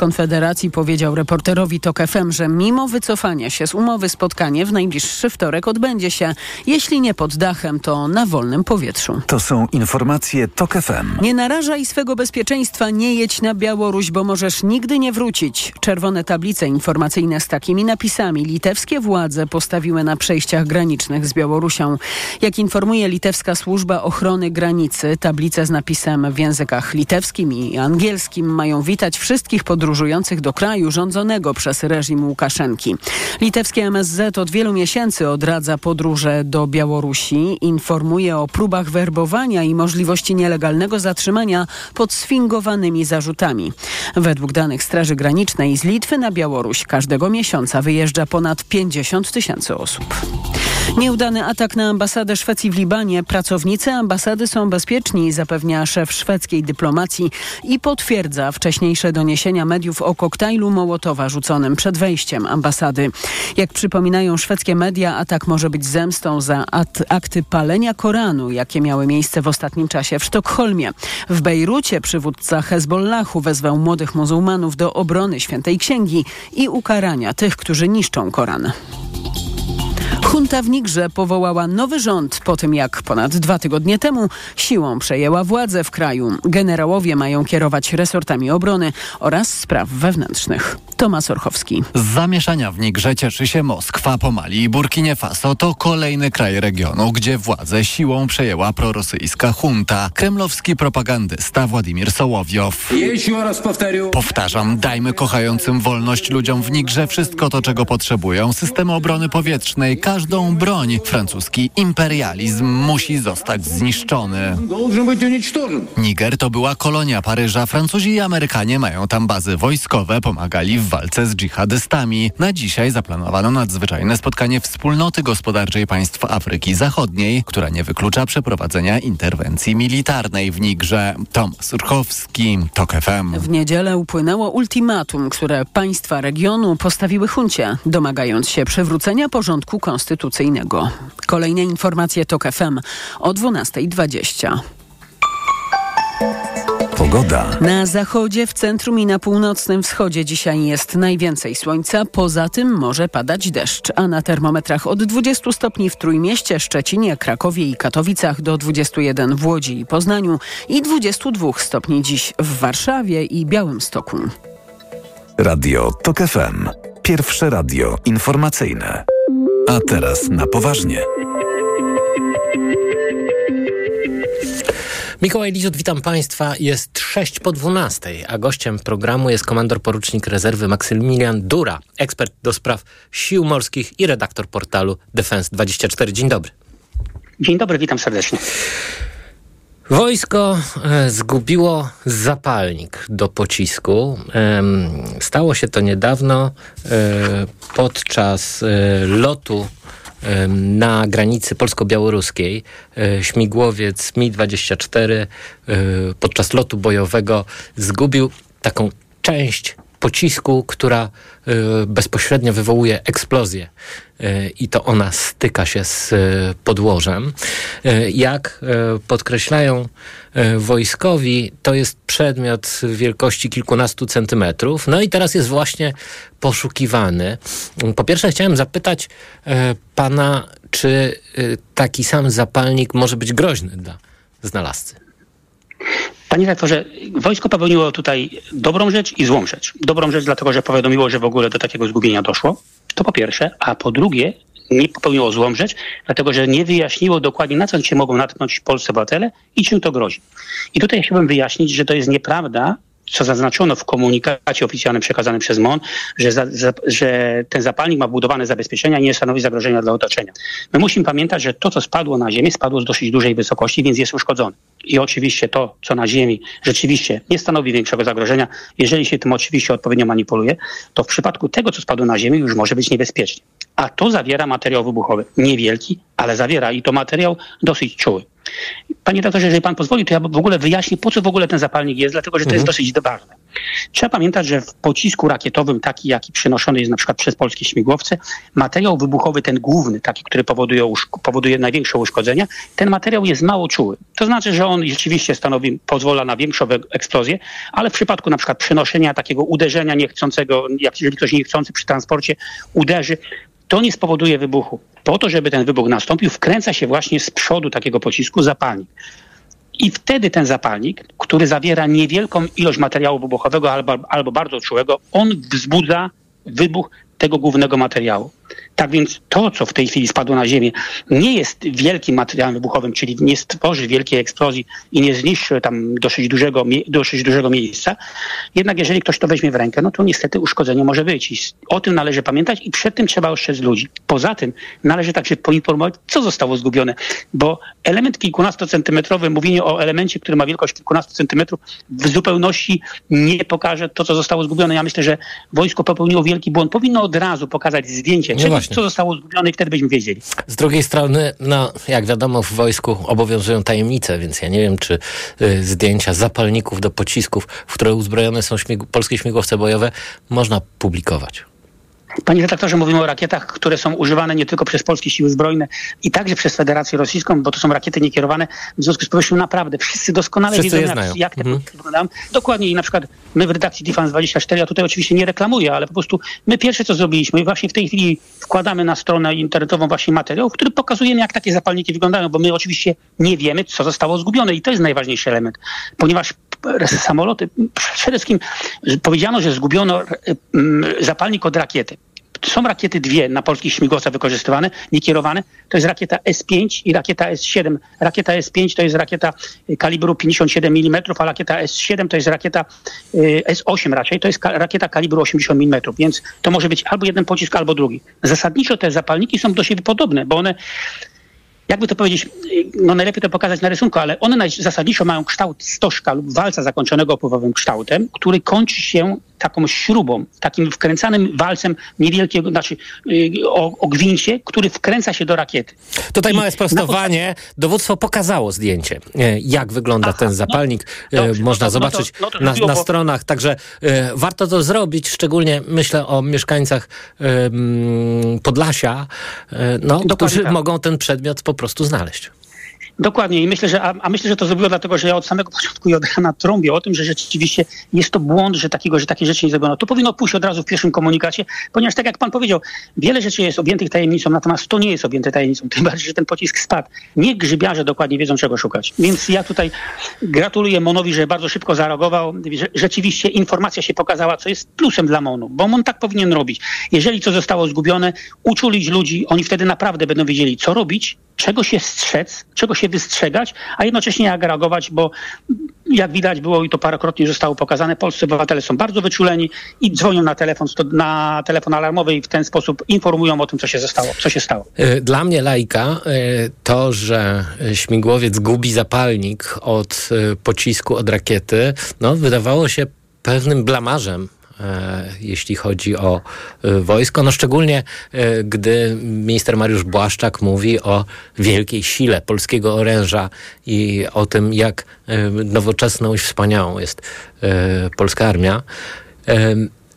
Konfederacji powiedział reporterowi TOK FM, że mimo wycofania się z umowy spotkanie w najbliższy wtorek odbędzie się. Jeśli nie pod dachem, to na wolnym powietrzu. To są informacje TOK FM. Nie narażaj swego bezpieczeństwa, nie jedź na Białoruś, bo możesz nigdy nie wrócić. Czerwone tablice informacyjne z takimi napisami litewskie władze postawiły na przejściach granicznych z Białorusią. Jak informuje litewska służba ochrony granicy, tablice z napisem w językach litewskim i angielskim mają witać wszystkich podróżujących do kraju rządzonego przez reżim Łukaszenki. Litewskie MSZ od wielu miesięcy odradza podróże do Białorusi, informuje o próbach werbowania i możliwości nielegalnego zatrzymania pod sfingowanymi zarzutami. Według danych Straży Granicznej z Litwy na Białoruś każdego miesiąca wyjeżdża ponad 50 tysięcy osób. Nieudany atak na ambasadę Szwecji w Libanie. Pracownicy ambasady są bezpieczni, zapewnia szef szwedzkiej dyplomacji i potwierdza wcześniejsze doniesienia mediów o koktajlu Mołotowa rzuconym przed wejściem ambasady. Jak przypominają szwedzkie media, atak może być zemstą za akty palenia Koranu, jakie miały miejsce w ostatnim czasie w Sztokholmie. W Bejrucie przywódca Hezbollahu wezwał młodych muzułmanów do obrony świętej księgi i ukarania tych, którzy niszczą Koran. Junta w Nigrze powołała nowy rząd po tym, jak ponad dwa tygodnie temu siłą przejęła władzę w kraju. Generałowie mają kierować resortami obrony oraz spraw wewnętrznych. Tomasz Orchowski. Z zamieszania w Nigrze cieszy się Moskwa, po Mali i Burkinie Faso. To kolejny kraj regionu, gdzie władzę siłą przejęła prorosyjska junta. Kremlowski propagandysta Władimir Sołowiow. Powtarzam, dajmy kochającym wolność ludziom w Nigrze wszystko to, czego potrzebują. Systemy obrony powietrznej, każdą broń. Francuski imperializm musi zostać zniszczony. Niger to była kolonia Paryża. Francuzi i Amerykanie mają tam bazy wojskowe, pomagali w walce z dżihadystami. Na dzisiaj zaplanowano nadzwyczajne spotkanie wspólnoty gospodarczej państw Afryki Zachodniej, która nie wyklucza przeprowadzenia interwencji militarnej w Nigrze. Tom Surkowski, TOK FM. W niedzielę upłynęło ultimatum, które państwa regionu postawiły huncie, domagając się przywrócenia porządku konstytucyjnego. Kolejne informacje TOK FM o 12.20. Pogoda. Na zachodzie, w centrum i na północnym wschodzie dzisiaj jest najwięcej słońca. Poza tym może padać deszcz, a na termometrach od 20 stopni w Trójmieście, Szczecinie, Krakowie i Katowicach do 21 w Łodzi i Poznaniu i 22 stopni dziś w Warszawie i Białymstoku. Radio TOK FM. Pierwsze radio informacyjne. A teraz na poważnie. Mikołaj Lizut, witam Państwa. Jest 6 po 12, a gościem programu jest komandor porucznik rezerwy Maksymilian Dura, ekspert do spraw sił morskich i redaktor portalu Defense24. Dzień dobry. Dzień dobry, witam serdecznie. Wojsko e, zgubiło zapalnik do pocisku. Stało się to niedawno e, podczas e, lotu na granicy polsko-białoruskiej śmigłowiec Mi-24 podczas lotu bojowego zgubił taką część pocisku, która bezpośrednio wywołuje eksplozję i to ona styka się z podłożem. Jak podkreślają wojskowi, to jest przedmiot wielkości kilkunastu centymetrów. No i teraz jest właśnie poszukiwany. Po pierwsze chciałem zapytać pana, czy taki sam zapalnik może być groźny dla znalazcy? Panie rektorze, wojsko popełniło tutaj dobrą rzecz i złą rzecz. Dobrą rzecz dlatego, że powiadomiło, że w ogóle do takiego zgubienia doszło. To po pierwsze, a po drugie, nie popełniło złą rzecz, dlatego że nie wyjaśniło dokładnie, na co się mogą natknąć polscy obywatele i czym to grozi. I tutaj chciałbym wyjaśnić, że to jest nieprawda, co zaznaczono w komunikacie oficjalnym przekazanym przez MON, że, za, za, że ten zapalnik ma budowane zabezpieczenia i nie stanowi zagrożenia dla otoczenia. My musimy pamiętać, że to, co spadło na ziemię, spadło z dosyć dużej wysokości, więc jest uszkodzone. I oczywiście to, co na ziemi rzeczywiście nie stanowi większego zagrożenia, jeżeli się tym oczywiście odpowiednio manipuluje, to w przypadku tego, co spadło na ziemię, już może być niebezpiecznie. A to zawiera materiał wybuchowy. Niewielki, ale zawiera i to materiał dosyć czuły. Panie doktorze, jeżeli pan pozwoli, to ja w ogóle wyjaśnię, po co w ogóle ten zapalnik jest, dlatego że to jest Mhm. dosyć ważne. Trzeba pamiętać, że w pocisku rakietowym, taki jaki przenoszony jest na przykład przez polskie śmigłowce, materiał wybuchowy, ten główny, taki, który powoduje, powoduje największe uszkodzenia, ten materiał jest mało czuły. To znaczy, że on rzeczywiście stanowi, pozwala na większą eksplozję, ale w przypadku na przykład przenoszenia takiego uderzenia niechcącego, jak jeżeli ktoś niechcący przy transporcie uderzy, to nie spowoduje wybuchu. Po to, żeby ten wybuch nastąpił, wkręca się właśnie z przodu takiego pocisku zapalnik. I wtedy ten zapalnik, który zawiera niewielką ilość materiału wybuchowego albo, albo bardzo czułego, on wzbudza wybuch tego głównego materiału. Tak więc to, co w tej chwili spadło na ziemię, nie jest wielkim materiałem wybuchowym, czyli nie stworzy wielkiej eksplozji i nie zniszczy tam dosyć dużego, dosyć dużego miejsca. Jednak jeżeli ktoś to weźmie w rękę, no to niestety uszkodzenie może być. I o tym należy pamiętać i przed tym trzeba ostrzec ludzi. Poza tym należy także poinformować, co zostało zgubione, bo element kilkunastocentymetrowy, mówienie o elemencie, który ma wielkość kilkunastu centymetrów, w zupełności nie pokaże to, co zostało zgubione. Ja myślę, że wojsko popełniło wielki błąd. Powinno od razu pokazać zdjęcie, no co zostało zgubione i wtedy byśmy wiedzieli. Z drugiej strony, no jak wiadomo w wojsku obowiązują tajemnice, więc ja nie wiem, czy y, zdjęcia zapalników do pocisków, w które uzbrojone są śmig polskie śmigłowce bojowe, można publikować. Panie redaktorze, mówimy o rakietach, które są używane nie tylko przez polskie siły zbrojne i także przez Federację Rosyjską, bo to są rakiety niekierowane. W związku z powyższym naprawdę wszyscy doskonale wszyscy wiedzą, jak, jak, te mhm. wyglądają. Dokładnie i na przykład my w redakcji Defense 24, ja tutaj oczywiście nie reklamuję, ale po prostu my pierwsze co zrobiliśmy i właśnie w tej chwili wkładamy na stronę internetową właśnie materiał, w którym pokazujemy jak takie zapalniki wyglądają, bo my oczywiście nie wiemy, co zostało zgubione i to jest najważniejszy element, ponieważ samoloty, przede wszystkim powiedziano, że zgubiono mm, zapalnik od rakiety. Są rakiety dwie na polskich śmigłowcach wykorzystywane, niekierowane. To jest rakieta S5 i rakieta S7. Rakieta S5 to jest rakieta kalibru 57 mm, a rakieta S7 to jest rakieta y, S8 raczej, to jest rakieta kalibru 80 mm, więc to może być albo jeden pocisk, albo drugi. Zasadniczo te zapalniki są do siebie podobne, bo one jakby to powiedzieć, no najlepiej to pokazać na rysunku, ale one zasadniczo mają kształt stożka lub walca zakończonego opływowym kształtem, który kończy się taką śrubą, takim wkręcanym walcem niewielkiego, znaczy yy, o, o gwincie, który wkręca się do rakiety. Tutaj I małe sprostowanie. Dowództwo pokazało zdjęcie, e, jak wygląda Aha, ten no, zapalnik. No, dobrze, Można no to, zobaczyć no to, no to na, na, stronach, także e, warto to zrobić, szczególnie myślę o mieszkańcach e, Podlasia, e, no, którzy tak. mogą ten przedmiot po prostu znaleźć. Dokładnie i myślę, że, a, a, myślę, że to zrobiło dlatego, że ja od samego początku i od rana trąbię o tym, że rzeczywiście jest to błąd, że takiego, że takie rzeczy nie zrobiono. To powinno pójść od razu w pierwszym komunikacie, ponieważ tak jak pan powiedział, wiele rzeczy jest objętych tajemnicą, natomiast to nie jest objęte tajemnicą, tym bardziej, że ten pocisk spadł. Nie grzybiarze dokładnie wiedzą, czego szukać. Więc ja tutaj gratuluję Monowi, że bardzo szybko zareagował. Że rzeczywiście informacja się pokazała, co jest plusem dla Monu, bo Mon tak powinien robić. Jeżeli co zostało zgubione, uczulić ludzi, oni wtedy naprawdę będą wiedzieli, co robić, czego się strzec, czego się wystrzegać, a jednocześnie jak reagować, bo jak widać było i to parokrotnie zostało pokazane, polscy obywatele są bardzo wyczuleni i dzwonią na telefon, na telefon alarmowy i w ten sposób informują o tym, co się zostało, co się stało. E, dla mnie lajka e, to, że śmigłowiec gubi zapalnik od e, pocisku, od rakiety, no wydawało się pewnym blamarzem jeśli chodzi o e, wojsko. No szczególnie e, gdy minister Mariusz Błaszczak mówi o wielkiej sile polskiego oręża i o tym, jak nowoczesną i wspaniałą jest polska armia.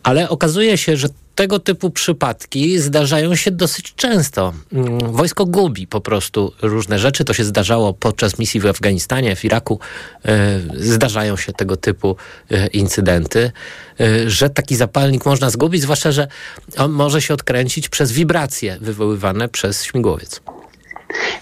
Ale okazuje się, że tego typu przypadki zdarzają się dosyć często. Mm, wojsko gubi po prostu różne rzeczy. To się zdarzało podczas misji w Afganistanie, w Iraku. E, zdarzają się tego typu e, incydenty, e, że taki zapalnik można zgubić, zwłaszcza, że on może się odkręcić przez wibracje wywoływane przez śmigłowiec.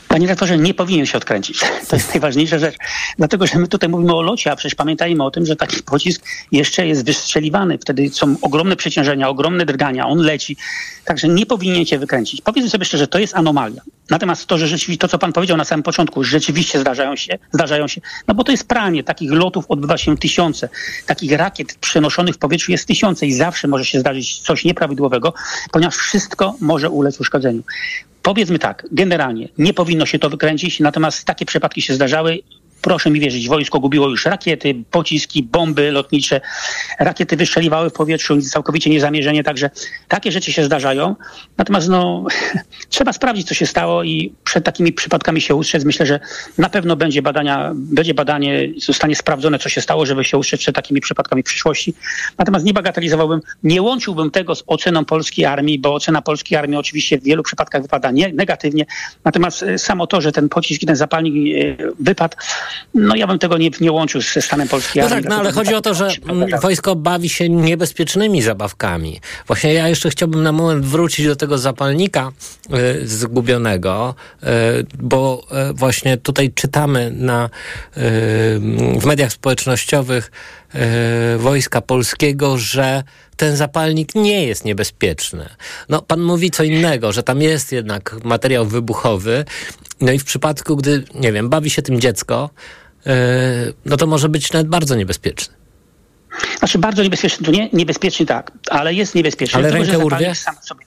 Panie rektorze, nie powinien się odkręcić. To jest najważniejsza rzecz. Dlatego, że my tutaj mówimy o locie, a przecież pamiętajmy o tym, że taki pocisk jeszcze jest wystrzeliwany. Wtedy są ogromne przeciążenia, ogromne drgania, on leci. Także nie powinien się wykręcić. Powiedzmy sobie szczerze, to jest anomalia. Natomiast to, że rzeczywiście to, co pan powiedział na samym początku, rzeczywiście zdarzają się, zdarzają się, no bo to jest pranie. Takich lotów odbywa się tysiące. Takich rakiet przenoszonych w powietrzu jest tysiące i zawsze może się zdarzyć coś nieprawidłowego, ponieważ wszystko może ulec uszkodzeniu. Powiedzmy tak, generalnie nie powinno się to wykręcić, natomiast takie przypadki się zdarzały proszę mi wierzyć, wojsko gubiło już rakiety, pociski, bomby lotnicze, rakiety wystrzeliwały w powietrzu całkowicie niezamierzenie, także takie rzeczy się zdarzają. Natomiast no, trzeba sprawdzić, co się stało i przed takimi przypadkami się ustrzec. Myślę, że na pewno będzie badania, będzie badanie, zostanie sprawdzone, co się stało, żeby się ustrzec przed takimi przypadkami w przyszłości. Natomiast nie bagatelizowałbym, nie łączyłbym tego z oceną polskiej armii, bo ocena polskiej armii oczywiście w wielu przypadkach wypada nie, negatywnie. Natomiast e, samo to, że ten pocisk ten zapalnik e, wypadł, no ja bym tego nie, nie łączył ze stanem polskiej no. Tak, no ale chodzi o to, że wojsko bawi się niebezpiecznymi zabawkami. Właśnie ja jeszcze chciałbym na moment wrócić do tego zapalnika y, zgubionego, y, bo y, właśnie tutaj czytamy na, w mediach społecznościowych Wojska Polskiego, że ten zapalnik nie jest niebezpieczny. No, pan mówi co innego, że tam jest jednak materiał wybuchowy. No i w przypadku, gdy, nie wiem, bawi się tym dziecko, no to może być nawet bardzo niebezpieczny. Znaczy bardzo niebezpieczny, to nie niebezpieczny tak, ale jest niebezpieczny. Ale rękę urwie? Sam sobie.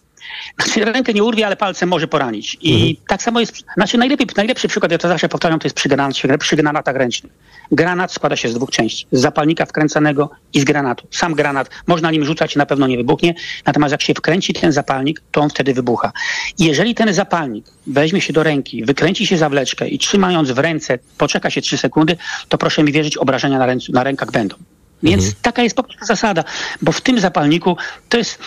Znaczy rękę nie urwie, ale palcem może poranić. I mhm. tak samo jest, znaczy najlepiej, najlepszy przykład, ja to zawsze powtarzam, to jest przy, granat, przy granatach ręcznych. Granat składa się z dwóch części. Z zapalnika wkręcanego i z granatu. Sam granat, można nim rzucać i na pewno nie wybuchnie, natomiast jak się wkręci ten zapalnik, to on wtedy wybucha. I jeżeli ten zapalnik weźmie się do ręki, wykręci się zawleczkę i trzymając w ręce, poczeka się trzy sekundy, to proszę mi wierzyć, obrażenia na, ręcu, na rękach będą. Więc mhm. taka jest po prostu zasada, bo w tym zapalniku to jest,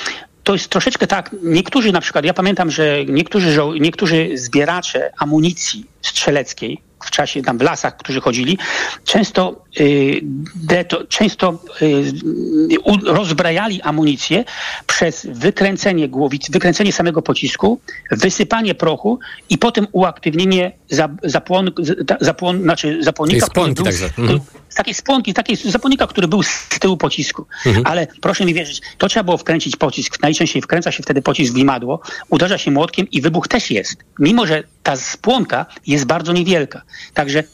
to jest troszeczkę tak, niektórzy na przykład, ja pamiętam, że niektórzy, niektórzy zbieracze amunicji strzeleckiej, w czasie tam w lasach, którzy chodzili, często, y, deto, często y, u, rozbrajali amunicję przez wykręcenie głowic, wykręcenie samego pocisku, wysypanie prochu i potem uaktywnienie za, zapłon, zapłon, znaczy zapłonnika, który był, tak takiej spłonki, takiej zapalnika, który był z tyłu pocisku. Mhm. Ale proszę mi wierzyć, to trzeba było wkręcić pocisk. Najczęściej wkręca się wtedy pocisk w imadło, uderza się młotkiem i wybuch też jest. Mimo, że ta spłonka jest bardzo niewielka. Także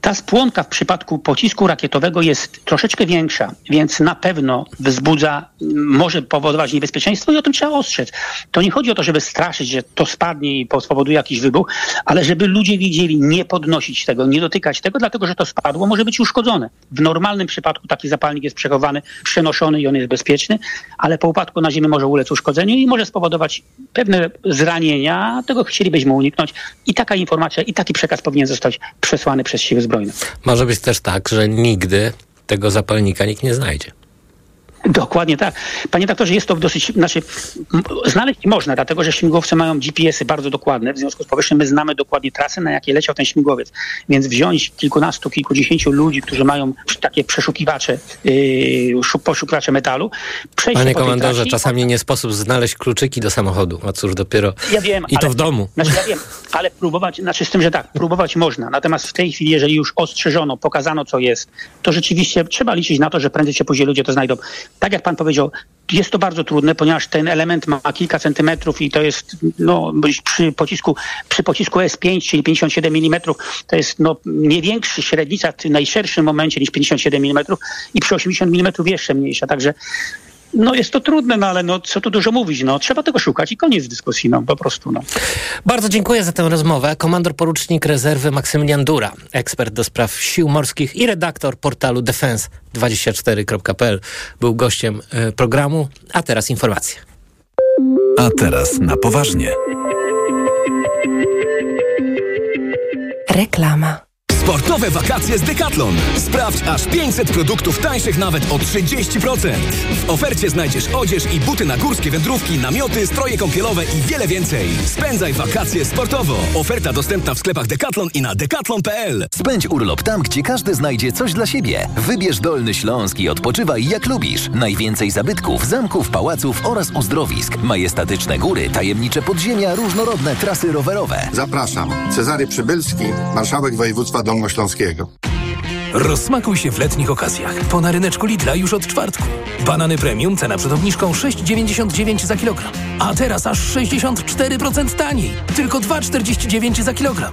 ta spłonka w przypadku pocisku rakietowego jest troszeczkę większa, więc na pewno wzbudza, może powodować niebezpieczeństwo i o tym trzeba ostrzec. To nie chodzi o to, żeby straszyć, że to spadnie i spowoduje jakiś wybuch, ale żeby ludzie wiedzieli, nie podnosić tego, nie dotykać tego, dlatego że to spadło, może być uszkodzone. W normalnym przypadku taki zapalnik jest przechowany, przenoszony i on jest bezpieczny, ale po upadku na ziemię może ulec uszkodzeniu i może spowodować pewne zranienia. Tego chcielibyśmy uniknąć i taka informacja i taki przekaz powinien zostać przesłany przez siły zbrojne. Może być też tak, że nigdy tego zapalnika nikt nie znajdzie. Dokładnie tak. Panie doktorze, jest to dosyć, znaczy znaleźć można, dlatego że śmigłowce mają GPS-y bardzo dokładne, w związku z powyższym my znamy dokładnie trasy, na jakie leciał ten śmigłowiec. Więc wziąć kilkunastu, kilkudziesięciu ludzi, którzy mają takie przeszukiwacze, yy, poszukiwacze metalu, przejść Panie komandorze, trasie, czasami nie sposób znaleźć kluczyki do samochodu, a cóż dopiero ja wiem, i to ale, w domu. Znaczy ja wiem, ale próbować, znaczy z tym, że tak, próbować można, natomiast w tej chwili, jeżeli już ostrzeżono, pokazano co jest, to rzeczywiście trzeba liczyć na to, że prędzej czy później ludzie to znajdą tak jak pan powiedział, jest to bardzo trudne, ponieważ ten element ma kilka centymetrów i to jest no, przy pocisku, przy pocisku S5, czyli 57 mm, to jest no, nie większy średnica w najszerszym momencie niż 57 mm i przy 80 mm jeszcze mniejsza. Także no jest to trudne, no ale no, co tu dużo mówić, no trzeba tego szukać i koniec dyskusji, no po prostu. No. Bardzo dziękuję za tę rozmowę. Komandor porucznik rezerwy Maksymilian Dura, ekspert do spraw sił morskich i redaktor portalu defense24.pl był gościem y, programu, a teraz informacje. A teraz na poważnie. Reklama. Sportowe wakacje z Decathlon. Sprawdź aż 500 produktów tańszych nawet o 30%. W ofercie znajdziesz odzież i buty na górskie wędrówki, namioty, stroje kąpielowe i wiele więcej. Spędzaj wakacje sportowo. Oferta dostępna w sklepach Decathlon i na decathlon.pl. Spędź urlop tam, gdzie każdy znajdzie coś dla siebie. Wybierz Dolny Śląsk i odpoczywaj jak lubisz. Najwięcej zabytków, zamków, pałaców oraz uzdrowisk. Majestatyczne góry, tajemnicze podziemia, różnorodne trasy rowerowe. Zapraszam. Cezary Przybylski, marszałek województwa Dolnośląskiego. Rozsmakuj się w letnich okazjach. Po na ryneczku Lidla już od czwartku. Banany premium, cena przed obniżką 6,99 za kilogram. A teraz aż 64% taniej. Tylko 2,49 za kilogram.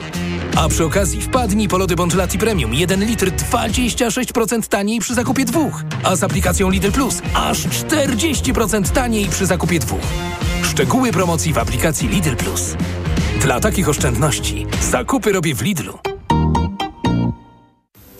A przy okazji wpadnij po lody Bączelati Premium 1 litr 26% taniej przy zakupie dwóch. A z aplikacją Lidl Plus aż 40% taniej przy zakupie dwóch. Szczegóły promocji w aplikacji Lidl Plus. Dla takich oszczędności zakupy robię w Lidlu.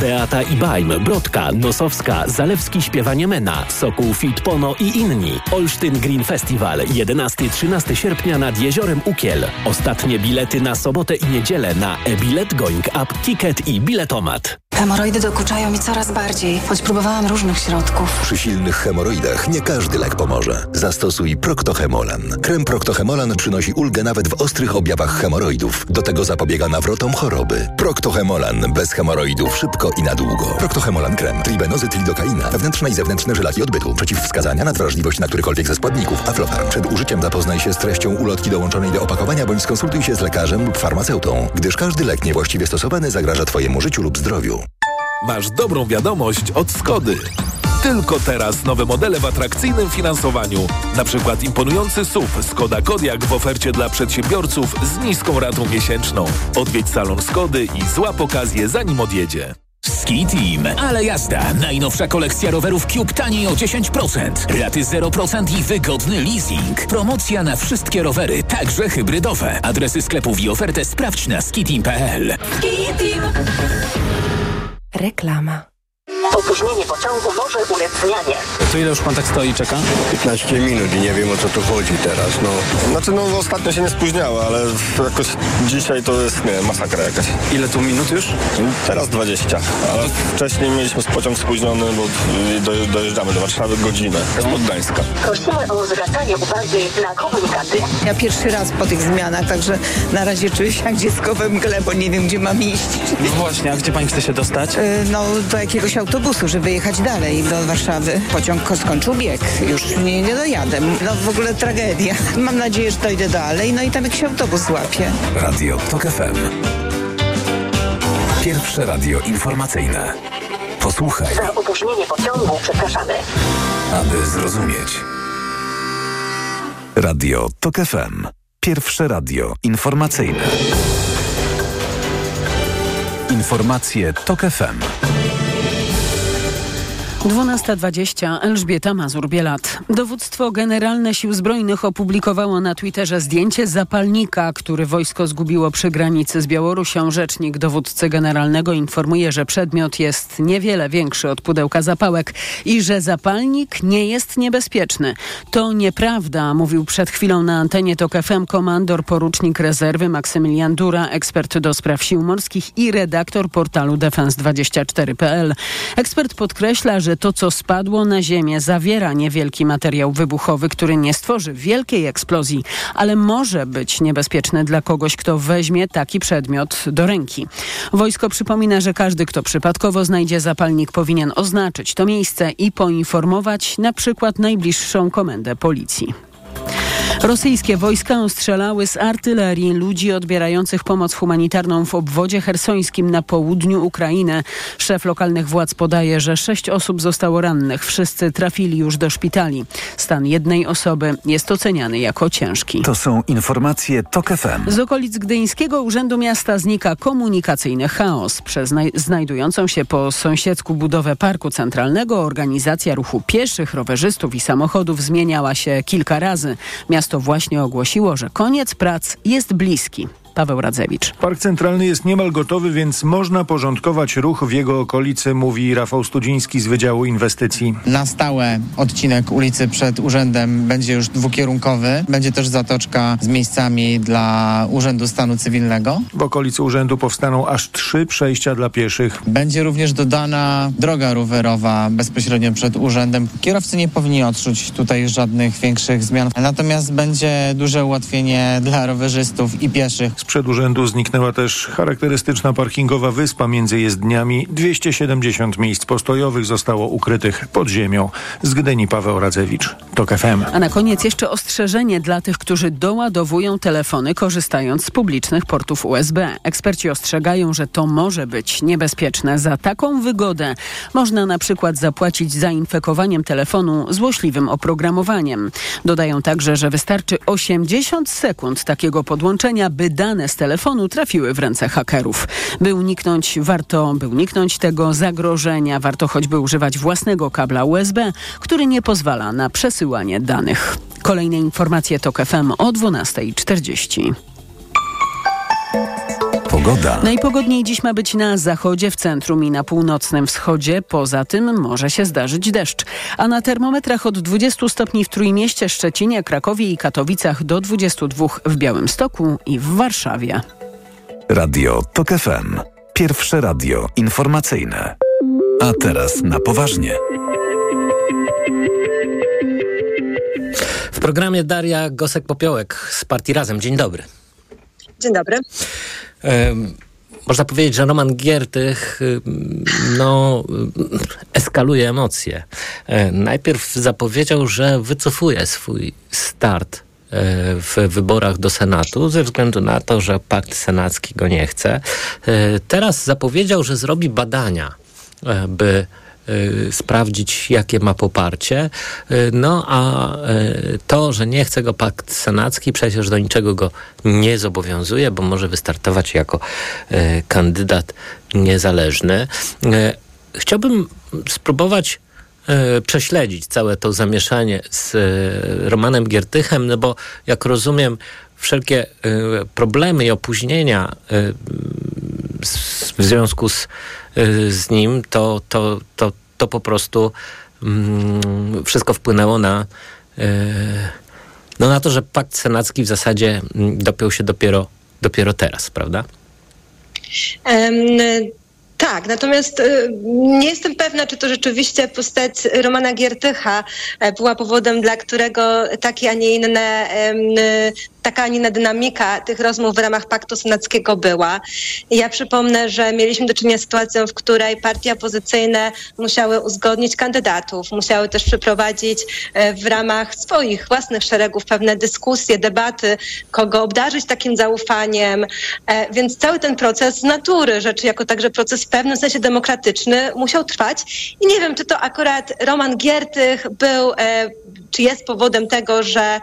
Beata i Bajm, Brodka, Nosowska, Zalewski Śpiewanie Mena, Sokół Fit Pono i inni. Olsztyn Green Festival 11-13 sierpnia nad Jeziorem Ukiel. Ostatnie bilety na sobotę i niedzielę na e-bilet, Going Up, Ticket i Biletomat. Hemoroidy dokuczają mi coraz bardziej, choć próbowałam różnych środków. Przy silnych hemoroidach nie każdy lek pomoże. Zastosuj Proctohemolan. Krem Proctohemolan przynosi ulgę nawet w ostrych objawach hemoroidów. Do tego zapobiega nawrotom choroby. Proctohemolan. Bez hemoroidów szybko i na długo. Proctohemolan krem. Tribenozyt lidokaina. Wewnętrzne i zewnętrzne żelaki odbytu. Przeciwwskazania na wrażliwość na którykolwiek ze składników. Aflofarm. Przed użyciem zapoznaj się z treścią ulotki dołączonej do opakowania bądź skonsultuj się z lekarzem lub farmaceutą, gdyż każdy lek niewłaściwie stosowany zagraża Twojemu życiu lub zdrowiu. Masz dobrą wiadomość od Skody. Tylko teraz nowe modele w atrakcyjnym finansowaniu. Na przykład imponujący SUV Skoda Kodiaq w ofercie dla przedsiębiorców z niską ratą miesięczną. Odwiedź salon Skody i złap okazję zanim odjedzie. Ski Team. Ale jazda. Najnowsza kolekcja rowerów Cube taniej o 10%. Raty 0% i wygodny leasing. Promocja na wszystkie rowery, także hybrydowe. Adresy sklepów i ofertę sprawdź na skiteam.pl. Ski Team. Reklama. Opóźnienie pociągu może ulec zmianie. To ile już pan tak stoi i czeka? 15 minut i nie wiem o co tu chodzi teraz, no. Znaczy no ostatnio się nie spóźniało, ale jakoś dzisiaj to jest, nie masakra jakaś. Ile tu minut już? Teraz 20, ale wcześniej mieliśmy pociąg spóźniony, bo do, dojeżdżamy do Warszawy godzinę, z Gdańska. Prosimy o zwracanie uwagi na komunikaty. Ja pierwszy raz po tych zmianach, także na razie czuję się jak dziecko we mgle, bo nie wiem gdzie mam iść. No właśnie, a gdzie pani chce się dostać? Yy, no do jakiegoś autobusu, żeby jechać dalej do Warszawy. Pociąg skończył bieg, już nie, nie dojadę. No w ogóle tragedia. Mam nadzieję, że dojdę dalej, no i tam jakiś autobus złapię. Radio TOK FM. Pierwsze radio informacyjne. Posłuchaj. Za opóźnienie pociągu przepraszamy. Aby zrozumieć. Radio TOK FM. Pierwsze radio informacyjne. Informacje TOK FM. 12.20 Elżbieta Mazur-Bielat. Dowództwo Generalne Sił Zbrojnych opublikowało na Twitterze zdjęcie zapalnika, który wojsko zgubiło przy granicy z Białorusią. Rzecznik dowódcy generalnego informuje, że przedmiot jest niewiele większy od pudełka zapałek i że zapalnik nie jest niebezpieczny. To nieprawda, mówił przed chwilą na antenie TOK FM komandor porucznik rezerwy Maksymilian Dura, ekspert do spraw sił morskich i redaktor portalu defense24.pl. Ekspert podkreśla, że to, co spadło na ziemię, zawiera niewielki materiał wybuchowy, który nie stworzy wielkiej eksplozji, ale może być niebezpieczny dla kogoś, kto weźmie taki przedmiot do ręki. Wojsko przypomina, że każdy, kto przypadkowo znajdzie zapalnik, powinien oznaczyć to miejsce i poinformować na przykład najbliższą komendę policji. Rosyjskie wojska ostrzelały z artylerii ludzi odbierających pomoc humanitarną w obwodzie hersońskim na południu Ukrainy. Szef lokalnych władz podaje, że sześć osób zostało rannych. Wszyscy trafili już do szpitali. Stan jednej osoby jest oceniany jako ciężki. To są informacje TOK FM. Z okolic Gdyńskiego Urzędu Miasta znika komunikacyjny chaos. Przez znajdującą się po sąsiedzku budowę Parku Centralnego organizacja ruchu pieszych, rowerzystów i samochodów zmieniała się kilka razy. Miasto właśnie ogłosiło, że koniec prac jest bliski. Paweł Radzewicz. Park Centralny jest niemal gotowy, więc można porządkować ruch w jego okolicy, mówi Rafał Studziński z Wydziału Inwestycji. Na stałe odcinek ulicy przed urzędem będzie już dwukierunkowy. Będzie też zatoczka z miejscami dla Urzędu Stanu Cywilnego. W okolicy urzędu powstaną aż trzy przejścia dla pieszych. Będzie również dodana droga rowerowa bezpośrednio przed urzędem. Kierowcy nie powinni odczuć tutaj żadnych większych zmian. Natomiast będzie duże ułatwienie dla rowerzystów i pieszych. Sprzed urzędu zniknęła też charakterystyczna parkingowa wyspa między jezdniami. 270 miejsc postojowych zostało ukrytych pod ziemią. Z Gdyni Paweł Radzewicz, TOK FM. A na koniec jeszcze ostrzeżenie dla tych, którzy doładowują telefony korzystając z publicznych portów USB. Eksperci ostrzegają, że to może być niebezpieczne. Za taką wygodę można na przykład zapłacić zainfekowaniem telefonu złośliwym oprogramowaniem. Dodają także, że wystarczy 80 sekund takiego podłączenia, by dane z telefonu trafiły w ręce hakerów. By uniknąć, warto, by uniknąć tego zagrożenia, warto choćby używać własnego kabla USB, który nie pozwala na przesyłanie danych. Kolejne informacje TOK FM o 12.40. Pogoda. Najpogodniej dziś ma być na zachodzie, w centrum i na północnym wschodzie. Poza tym może się zdarzyć deszcz. A na termometrach od 20 stopni w Trójmieście, Szczecinie, Krakowie i Katowicach do 22 w Białymstoku i w Warszawie. Radio TOK FM. Pierwsze radio informacyjne. A teraz na poważnie. Programie Daria Gosek-Popiołek z Partii Razem. Dzień dobry. Dzień dobry. Em, Można powiedzieć, że Roman Giertych no, eskaluje emocje. Najpierw zapowiedział, że wycofuje swój start e, w wyborach do Senatu ze względu na to, że pakt senacki go nie chce. E, Teraz zapowiedział, że zrobi badania, e, by sprawdzić, jakie ma poparcie. E, No a e, to, że nie chce go pakt senacki, przecież do niczego go nie zobowiązuje, bo może wystartować jako kandydat niezależny. Chciałbym spróbować prześledzić całe to zamieszanie z Romanem Giertychem, no bo jak rozumiem, wszelkie problemy i opóźnienia w związku z, y, z nim, to, to, to, to po prostu mm, wszystko wpłynęło na, y, no na to, że pakt senacki w zasadzie mm, dopiął się dopiero, dopiero teraz, prawda? Em, tak, natomiast y, nie jestem pewna, czy to rzeczywiście postać Romana Giertycha e, była powodem, dla którego takie, a nie inne, taka, a nie inna dynamika tych rozmów w ramach Paktu Senackiego była. Ja przypomnę, że mieliśmy do czynienia z sytuacją, w której partie opozycyjne musiały uzgodnić kandydatów, musiały też przeprowadzić e, w ramach swoich własnych szeregów pewne dyskusje, debaty, kogo obdarzyć takim zaufaniem, E, Więc cały ten proces natury rzeczy, jako także proces w pewnym sensie demokratyczny, musiał trwać. I nie wiem, czy to akurat Roman Giertych był, e, czy jest powodem tego, że,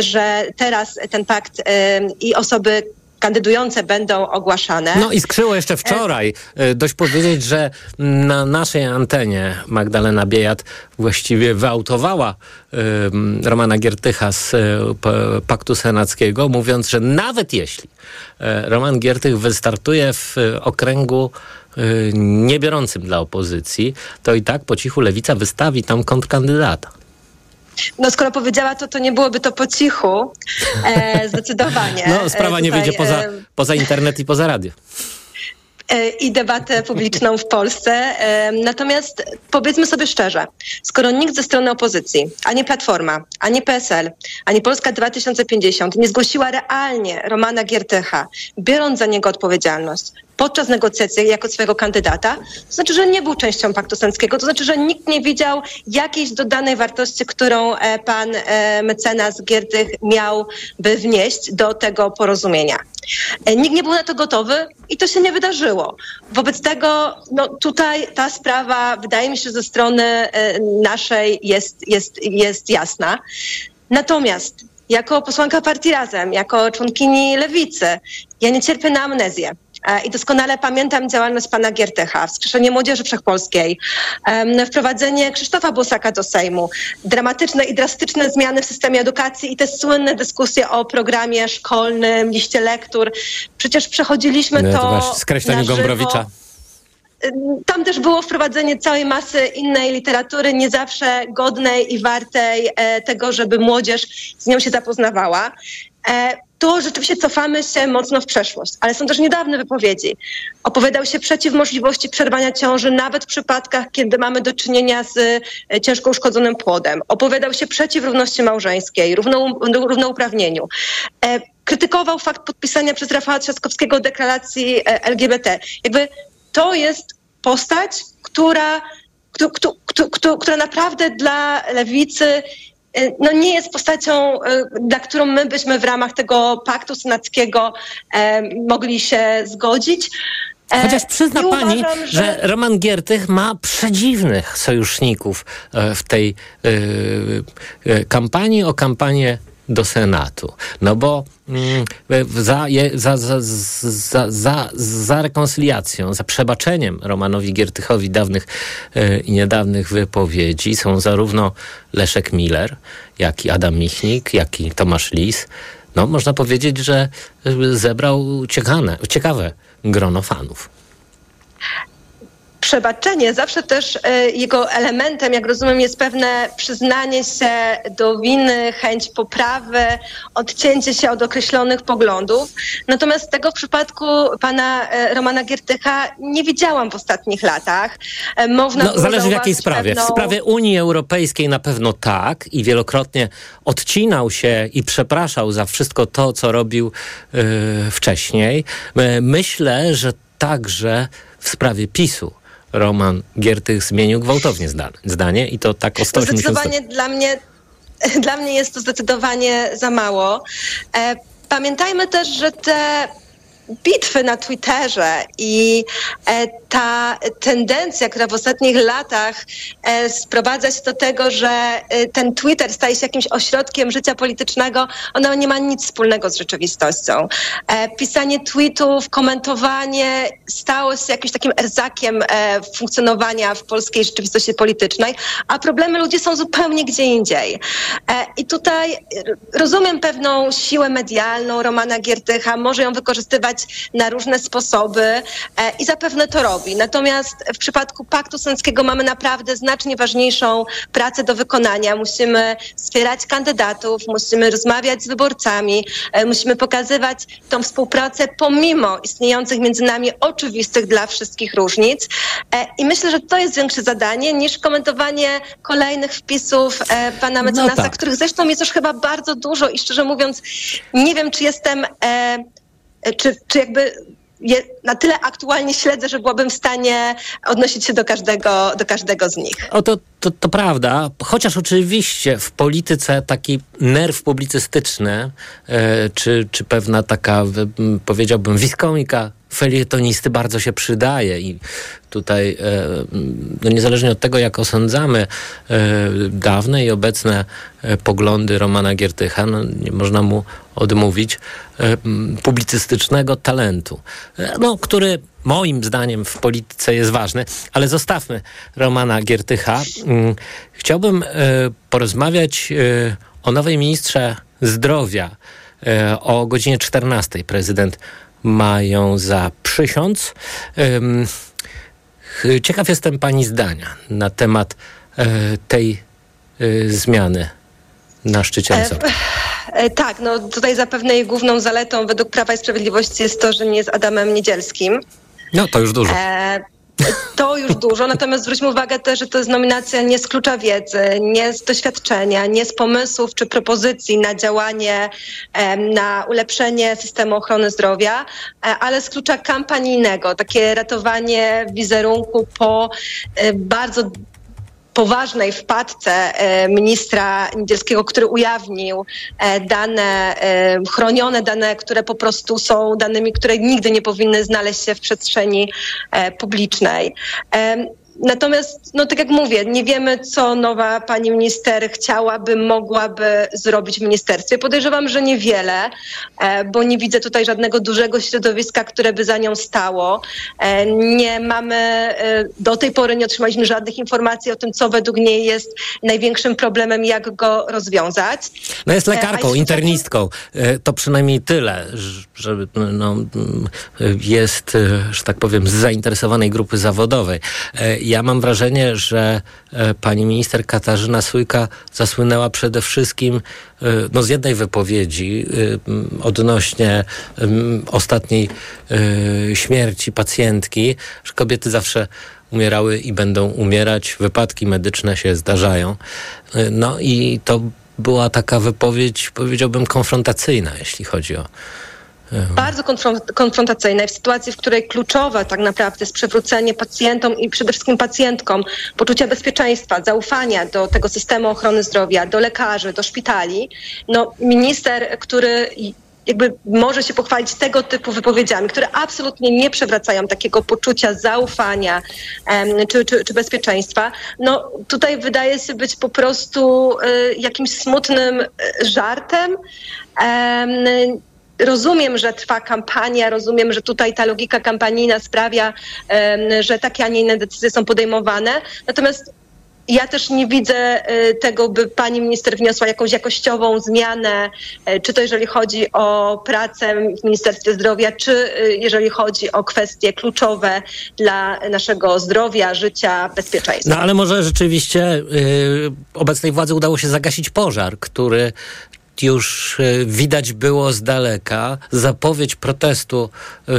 że teraz ten pakt i osoby kandydujące będą ogłaszane. No i skrzyło jeszcze wczoraj. E, Dość powiedzieć, że na naszej antenie Magdalena Biejat właściwie wyautowała Romana Giertycha z e, Paktu Senackiego, mówiąc, że nawet jeśli e, Roman Giertych wystartuje w e, okręgu e, niebiorącym dla opozycji, to i tak po cichu Lewica wystawi tam kontrkandydata. No skoro powiedziała to, to nie byłoby to po cichu. E, zdecydowanie. No, sprawa E, nie tutaj, wyjdzie poza, e, poza internet i poza radio. e, i debatę publiczną w Polsce. E, Natomiast powiedzmy sobie szczerze, skoro nikt ze strony opozycji, ani Platforma, ani PSL, ani Polska 2050 nie zgłosiła realnie Romana Giertycha, biorąc za niego odpowiedzialność, podczas negocjacji jako swojego kandydata, to znaczy, że nie był częścią Paktu Senackiego, to znaczy, że nikt nie widział jakiejś dodanej wartości, którą e, pan e, mecenas Giertych miałby wnieść do tego porozumienia. E, Nikt nie był na to gotowy i to się nie wydarzyło. Wobec tego no, tutaj ta sprawa, wydaje mi się, ze strony naszej jest, jest, jest jasna. Natomiast jako posłanka partii Razem, jako członkini Lewicy, ja nie cierpię na amnezję. E, I doskonale pamiętam działalność pana Giertycha, wskrzeszenie Młodzieży Wszechpolskiej, wprowadzenie Krzysztofa Bosaka do Sejmu, dramatyczne i drastyczne zmiany w systemie edukacji i te słynne dyskusje o programie szkolnym, liście lektur. Przecież przechodziliśmy No, to, to skreśleniu. Gombrowicza. Tam też było wprowadzenie całej masy innej literatury, nie zawsze godnej i wartej e, tego, żeby młodzież z nią się zapoznawała. E, tu rzeczywiście cofamy się mocno w przeszłość, ale są też niedawne wypowiedzi. Opowiadał się przeciw możliwości przerwania ciąży nawet w przypadkach, kiedy mamy do czynienia z e, ciężko uszkodzonym płodem. Opowiadał się przeciw równości małżeńskiej, równou, równouprawnieniu. E, krytykował fakt podpisania przez Rafała Trzaskowskiego deklaracji LGBT. Jakby to jest postać, która, któ- któ- któ- któ- która naprawdę dla lewicy no nie jest postacią, y, dla którą my byśmy w ramach tego paktu senackiego e, mogli się zgodzić. E, Chociaż przyzna i pani, uważam, że... Roman Giertych ma przedziwnych sojuszników e, w tej e, kampanii o kampanię do Senatu. No bo mm, za, za, za, za, za, za rekonsyliacją, za przebaczeniem Romanowi Giertychowi dawnych e, i niedawnych wypowiedzi są zarówno Leszek Miller, jak i Adam Michnik, jak i Tomasz Lis. No, można powiedzieć, że e, zebrał ciekawe, ciekawe grono fanów przebaczenie, zawsze też e, jego elementem, jak rozumiem, jest pewne przyznanie się do winy, chęć poprawy, odcięcie się od określonych poglądów. Natomiast tego w przypadku pana e, Romana Giertycha nie widziałam w ostatnich latach. E, Można no, zależy w jakiej sprawie. Pewną... W sprawie Unii Europejskiej na pewno tak i wielokrotnie odcinał się i przepraszał za wszystko to, co robił yy, wcześniej. Myślę, że także w sprawie PiSu. Roman Giertych zmienił gwałtownie zdanie, i to tak o 180 Zdecydowanie dla mnie, dla mnie jest to zdecydowanie za mało. E, pamiętajmy też, że te bitwy na Twitterze i e, ta tendencja, która w ostatnich latach e, sprowadza się do tego, że e, ten Twitter staje się jakimś ośrodkiem życia politycznego, ona nie ma nic wspólnego z rzeczywistością. Pisanie tweetów, komentowanie stało się jakimś takim erzakiem funkcjonowania w polskiej rzeczywistości politycznej, a problemy ludzi są zupełnie gdzie indziej. I tutaj rozumiem pewną siłę medialną Romana Giertycha, może ją wykorzystywać na różne sposoby e, i zapewne to robi. Natomiast w przypadku Paktu Senackiego mamy naprawdę znacznie ważniejszą pracę do wykonania. Musimy wspierać kandydatów, musimy rozmawiać z wyborcami, e, musimy pokazywać tą współpracę pomimo istniejących między nami oczywistych dla wszystkich różnic. E, I myślę, że to jest większe zadanie niż komentowanie kolejnych wpisów pana mecenasa, tak. których zresztą jest już chyba bardzo dużo i szczerze mówiąc nie wiem, czy jestem czy, czy jakby je, na tyle aktualnie śledzę, że byłabym w stanie odnosić się do każdego, do każdego z nich. O, to, to, to prawda, chociaż oczywiście w polityce taki nerw publicystyczny, e, czy, czy pewna taka, powiedziałbym, wiskomika felietonisty bardzo się przydaje i tutaj e, no niezależnie od tego, jak osądzamy e, dawne i obecne e, poglądy Romana Giertycha, no nie można mu odmówić publicystycznego talentu, no, który moim zdaniem w polityce jest ważny, ale zostawmy Romana Giertycha. Mm, Chciałbym porozmawiać o nowej ministrze zdrowia o godzinie 14. Prezydent ma ją zaprzysiąc. Ciekaw jestem Pani zdania na temat tej zmiany na szczycie resortu. E, tak, no tutaj zapewne jej główną zaletą według Prawa i Sprawiedliwości jest to, że nie jest Adamem Niedzielskim. No to już dużo. E, to już dużo, natomiast zwróćmy uwagę też, że to jest nominacja nie z klucza wiedzy, nie z doświadczenia, nie z pomysłów czy propozycji na działanie, na ulepszenie systemu ochrony zdrowia, e, ale z klucza kampanijnego, takie ratowanie wizerunku po e, bardzo poważnej wpadce e, ministra Niedzielskiego, który ujawnił e, dane, e, chronione dane, które po prostu są danymi, które nigdy nie powinny znaleźć się w przestrzeni publicznej. Natomiast, no tak jak mówię, nie wiemy, co nowa pani minister chciałaby, mogłaby zrobić w ministerstwie. Podejrzewam, że niewiele, e, bo nie widzę tutaj żadnego dużego środowiska, które by za nią stało. E, nie mamy, e, do tej pory nie otrzymaliśmy żadnych informacji o tym, co według niej jest największym problemem, jak go rozwiązać. No jest lekarką, internistką. To przynajmniej tyle, że no, jest, że tak powiem, z zainteresowanej grupy zawodowej ja mam wrażenie, że e, pani minister Katarzyna Sójka zasłynęła przede wszystkim e, no, z jednej wypowiedzi e, odnośnie ostatniej śmierci pacjentki, że kobiety zawsze umierały i będą umierać, wypadki medyczne się zdarzają. No i to była taka wypowiedź, powiedziałbym, konfrontacyjna, jeśli chodzi o bardzo konfront- konfrontacyjnej, w sytuacji, w której kluczowe tak naprawdę jest przywrócenie pacjentom i przede wszystkim pacjentkom poczucia bezpieczeństwa, zaufania do tego systemu ochrony zdrowia, do lekarzy, do szpitali, no minister, który jakby może się pochwalić tego typu wypowiedziami, które absolutnie nie przewracają takiego poczucia zaufania em, czy, czy, czy bezpieczeństwa, no tutaj wydaje się być po prostu y, jakimś smutnym y, żartem. Em, Rozumiem, że trwa kampania, rozumiem, że tutaj ta logika kampanijna sprawia, że takie, a nie inne decyzje są podejmowane. Natomiast ja też nie widzę y, tego, by pani minister wniosła jakąś jakościową zmianę, y, czy to jeżeli chodzi o pracę w Ministerstwie Zdrowia, czy y, jeżeli chodzi o kwestie kluczowe dla naszego zdrowia, życia, bezpieczeństwa. No ale może rzeczywiście y, obecnej władzy udało się zagasić pożar, który już y, widać było z daleka, zapowiedź protestu y,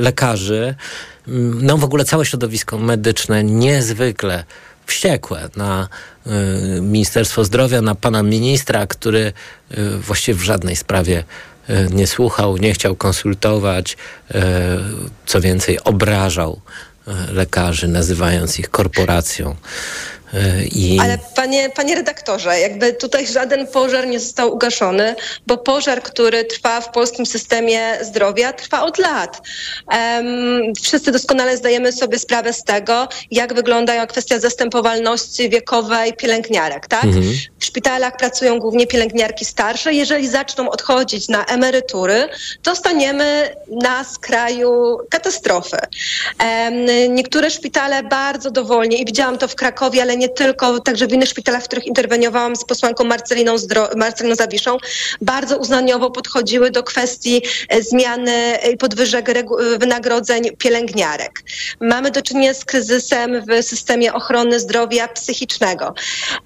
lekarzy. Mm, No w ogóle całe środowisko medyczne niezwykle wściekłe na y, Ministerstwo Zdrowia, na pana ministra, który właściwie w żadnej sprawie nie słuchał, nie chciał konsultować, co więcej obrażał lekarzy, nazywając ich korporacją. Y, I... Ale panie, panie redaktorze, jakby tutaj żaden pożar nie został ugaszony, bo pożar, który trwa w polskim systemie zdrowia, trwa od lat. Em, wszyscy doskonale zdajemy sobie sprawę z tego, jak wygląda kwestia zastępowalności wiekowej pielęgniarek, tak? Mhm. W szpitalach pracują głównie pielęgniarki starsze. Jeżeli zaczną odchodzić na emerytury, to staniemy na skraju katastrofy. Em, niektóre szpitale bardzo dowolnie, i widziałam to w Krakowie, ale nie tylko, także w innych szpitalach, w których interweniowałam z posłanką Marceliną, Zdro- Marceliną Zawiszą, bardzo uznaniowo podchodziły do kwestii e, zmiany i podwyżek wynagrodzeń pielęgniarek. Mamy do czynienia z kryzysem w systemie ochrony zdrowia psychicznego.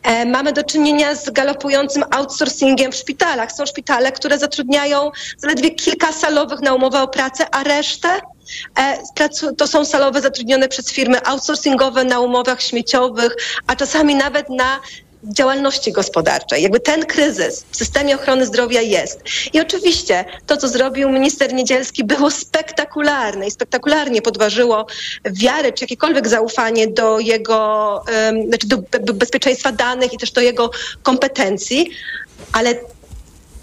E, Mamy do czynienia z galopującym outsourcingiem w szpitalach. Są szpitale, które zatrudniają zaledwie kilka salowych na umowę o pracę, a resztę e, to są salowe zatrudnione przez firmy outsourcingowe na umowach śmieciowych, a czasami nawet na działalności gospodarczej. Jakby ten kryzys w systemie ochrony zdrowia jest. I oczywiście to, co zrobił minister Niedzielski było spektakularne i spektakularnie podważyło wiarę czy jakiekolwiek zaufanie do jego, em, znaczy do be- bezpieczeństwa danych i też do jego kompetencji, ale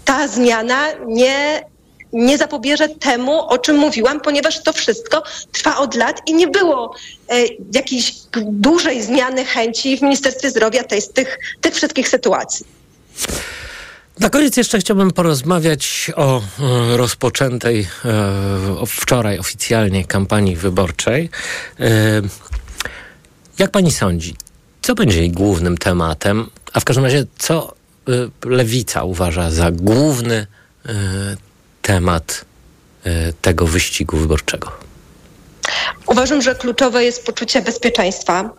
ta zmiana nie, nie zapobierze temu, o czym mówiłam, ponieważ to wszystko trwa od lat i nie było e, jakiejś dużej zmiany chęci w Ministerstwie Zdrowia tej, tych, tych wszystkich sytuacji. Na koniec jeszcze chciałbym porozmawiać o e, rozpoczętej e, wczoraj oficjalnie kampanii wyborczej. E, jak pani sądzi, co będzie jej głównym tematem, a w każdym razie co lewica uważa za główny temat e, tego wyścigu wyborczego? Uważam, że kluczowe jest poczucie bezpieczeństwa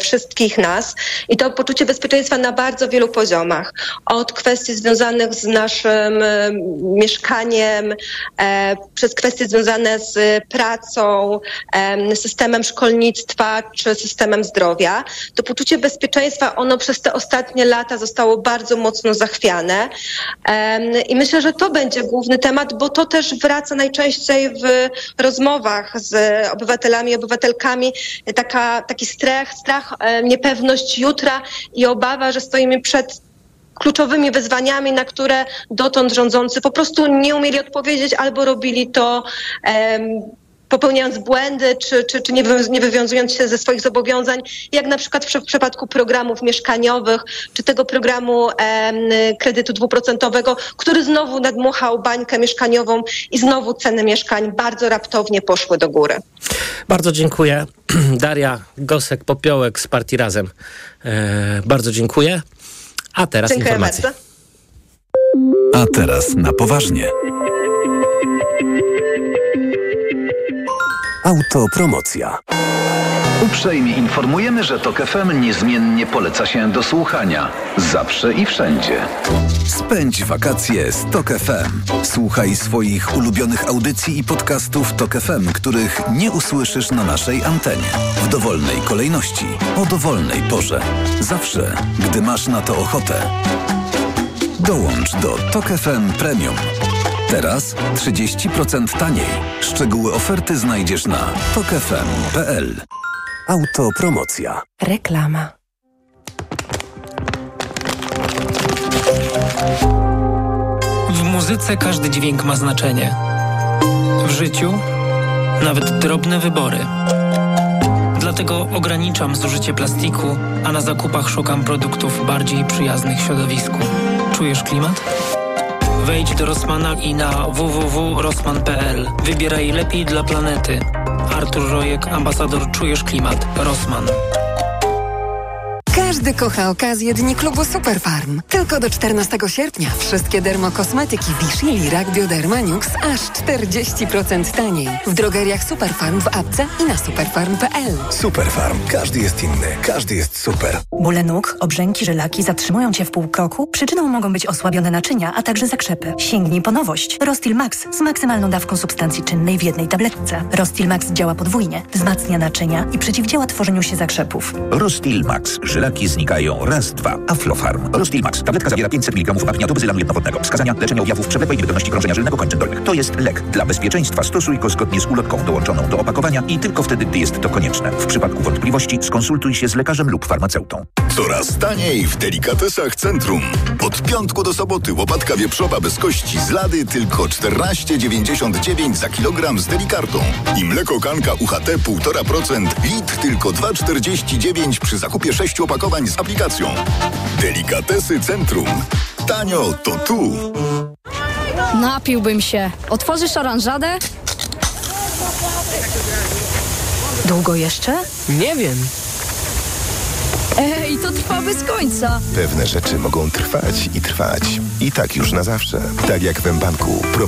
wszystkich nas i to poczucie bezpieczeństwa na bardzo wielu poziomach. Od kwestii związanych z naszym e, mieszkaniem, e, przez kwestie związane z pracą, em, systemem szkolnictwa czy systemem zdrowia. To poczucie bezpieczeństwa, ono przez te ostatnie lata zostało bardzo mocno zachwiane i myślę, że to będzie główny temat, bo to też wraca najczęściej w rozmowach z obywatelami i obywatelkami taka, taki strach, strach, e, niepewność jutra i obawa, że stoimy przed kluczowymi wyzwaniami, na które dotąd rządzący po prostu nie umieli odpowiedzieć albo robili to em, popełniając błędy, czy, czy, czy nie, wy, nie wywiązując się ze swoich zobowiązań, jak na przykład w, w przypadku programów mieszkaniowych, czy tego programu em, kredytu dwuprocentowego, który znowu nadmuchał bańkę mieszkaniową i znowu ceny mieszkań bardzo raptownie poszły do góry. Bardzo dziękuję. Daria Gosek-Popiołek z Partii Razem. E, bardzo dziękuję. A teraz Dziękuję informacje. bardzo. A teraz na poważnie. Autopromocja. Uprzejmie informujemy, że TOK FM niezmiennie poleca się do słuchania. Zawsze i wszędzie. Spędź wakacje z Tok FM. Słuchaj swoich ulubionych audycji i podcastów Tok FM, których nie usłyszysz na naszej antenie. W dowolnej kolejności, o dowolnej porze. Zawsze, gdy masz na to ochotę. Dołącz do Tok FM Premium. Teraz 30% taniej. Szczegóły oferty znajdziesz na tokefm.pl. Autopromocja. Reklama. W muzyce każdy dźwięk ma znaczenie. W życiu nawet drobne wybory. Dlatego ograniczam zużycie plastiku, a na zakupach szukam produktów bardziej przyjaznych środowisku. Czujesz klimat? Wejdź do Rossmana i na www.rossman.pl. Wybieraj lepiej dla planety. Artur Rojek, ambasador Czujesz Klimat. Rossmann. Każdy kocha okazję Dni Klubu Superfarm. Tylko do 14 sierpnia wszystkie dermokosmetyki Vichy, Lirac, Bioderma, Nux aż 40% taniej. W drogeriach Superfarm w apce i na superfarm.pl. Superfarm. Każdy jest inny. Każdy jest super. Bóle nóg, obrzęki, żylaki zatrzymują Cię w pół kroku? Przyczyną mogą być osłabione naczynia, a także zakrzepy. Sięgnij po nowość. Rostil Max z maksymalną dawką substancji czynnej w jednej tabletce. Rostil Max działa podwójnie, wzmacnia naczynia i przeciwdziała tworzeniu się zakrzepów. Rostil Max. Znikają raz, dwa. Aflofarm. Rostil Max. Tabletka zawiera 500 mg apnia tobazylanu jednowodnego. Wskazania leczenia objawów przewlekłej niewydolności krążenia żylnego kończyn dolnych. To jest lek. Dla bezpieczeństwa stosuj go zgodnie z ulotką dołączoną do opakowania i tylko wtedy, gdy jest to konieczne. W przypadku wątpliwości skonsultuj się z lekarzem lub farmaceutą. Coraz taniej w delikatesach Centrum. Od piątku do soboty łopatka wieprzowa bez kości z lady tylko 14,99 za kilogram z delikartą. I mleko kanka UHT 1,5% litr tylko 2,49 przy zakupie 6 opakowań z aplikacją. Delikatesy Centrum. Tanio to tu. Napiłbym się. Otworzysz oranżadę? Długo jeszcze? Nie wiem. Ej, to trwa bez końca. Pewne rzeczy mogą trwać i trwać. I tak już na zawsze. Tak jak w mBanku. Prowadzenie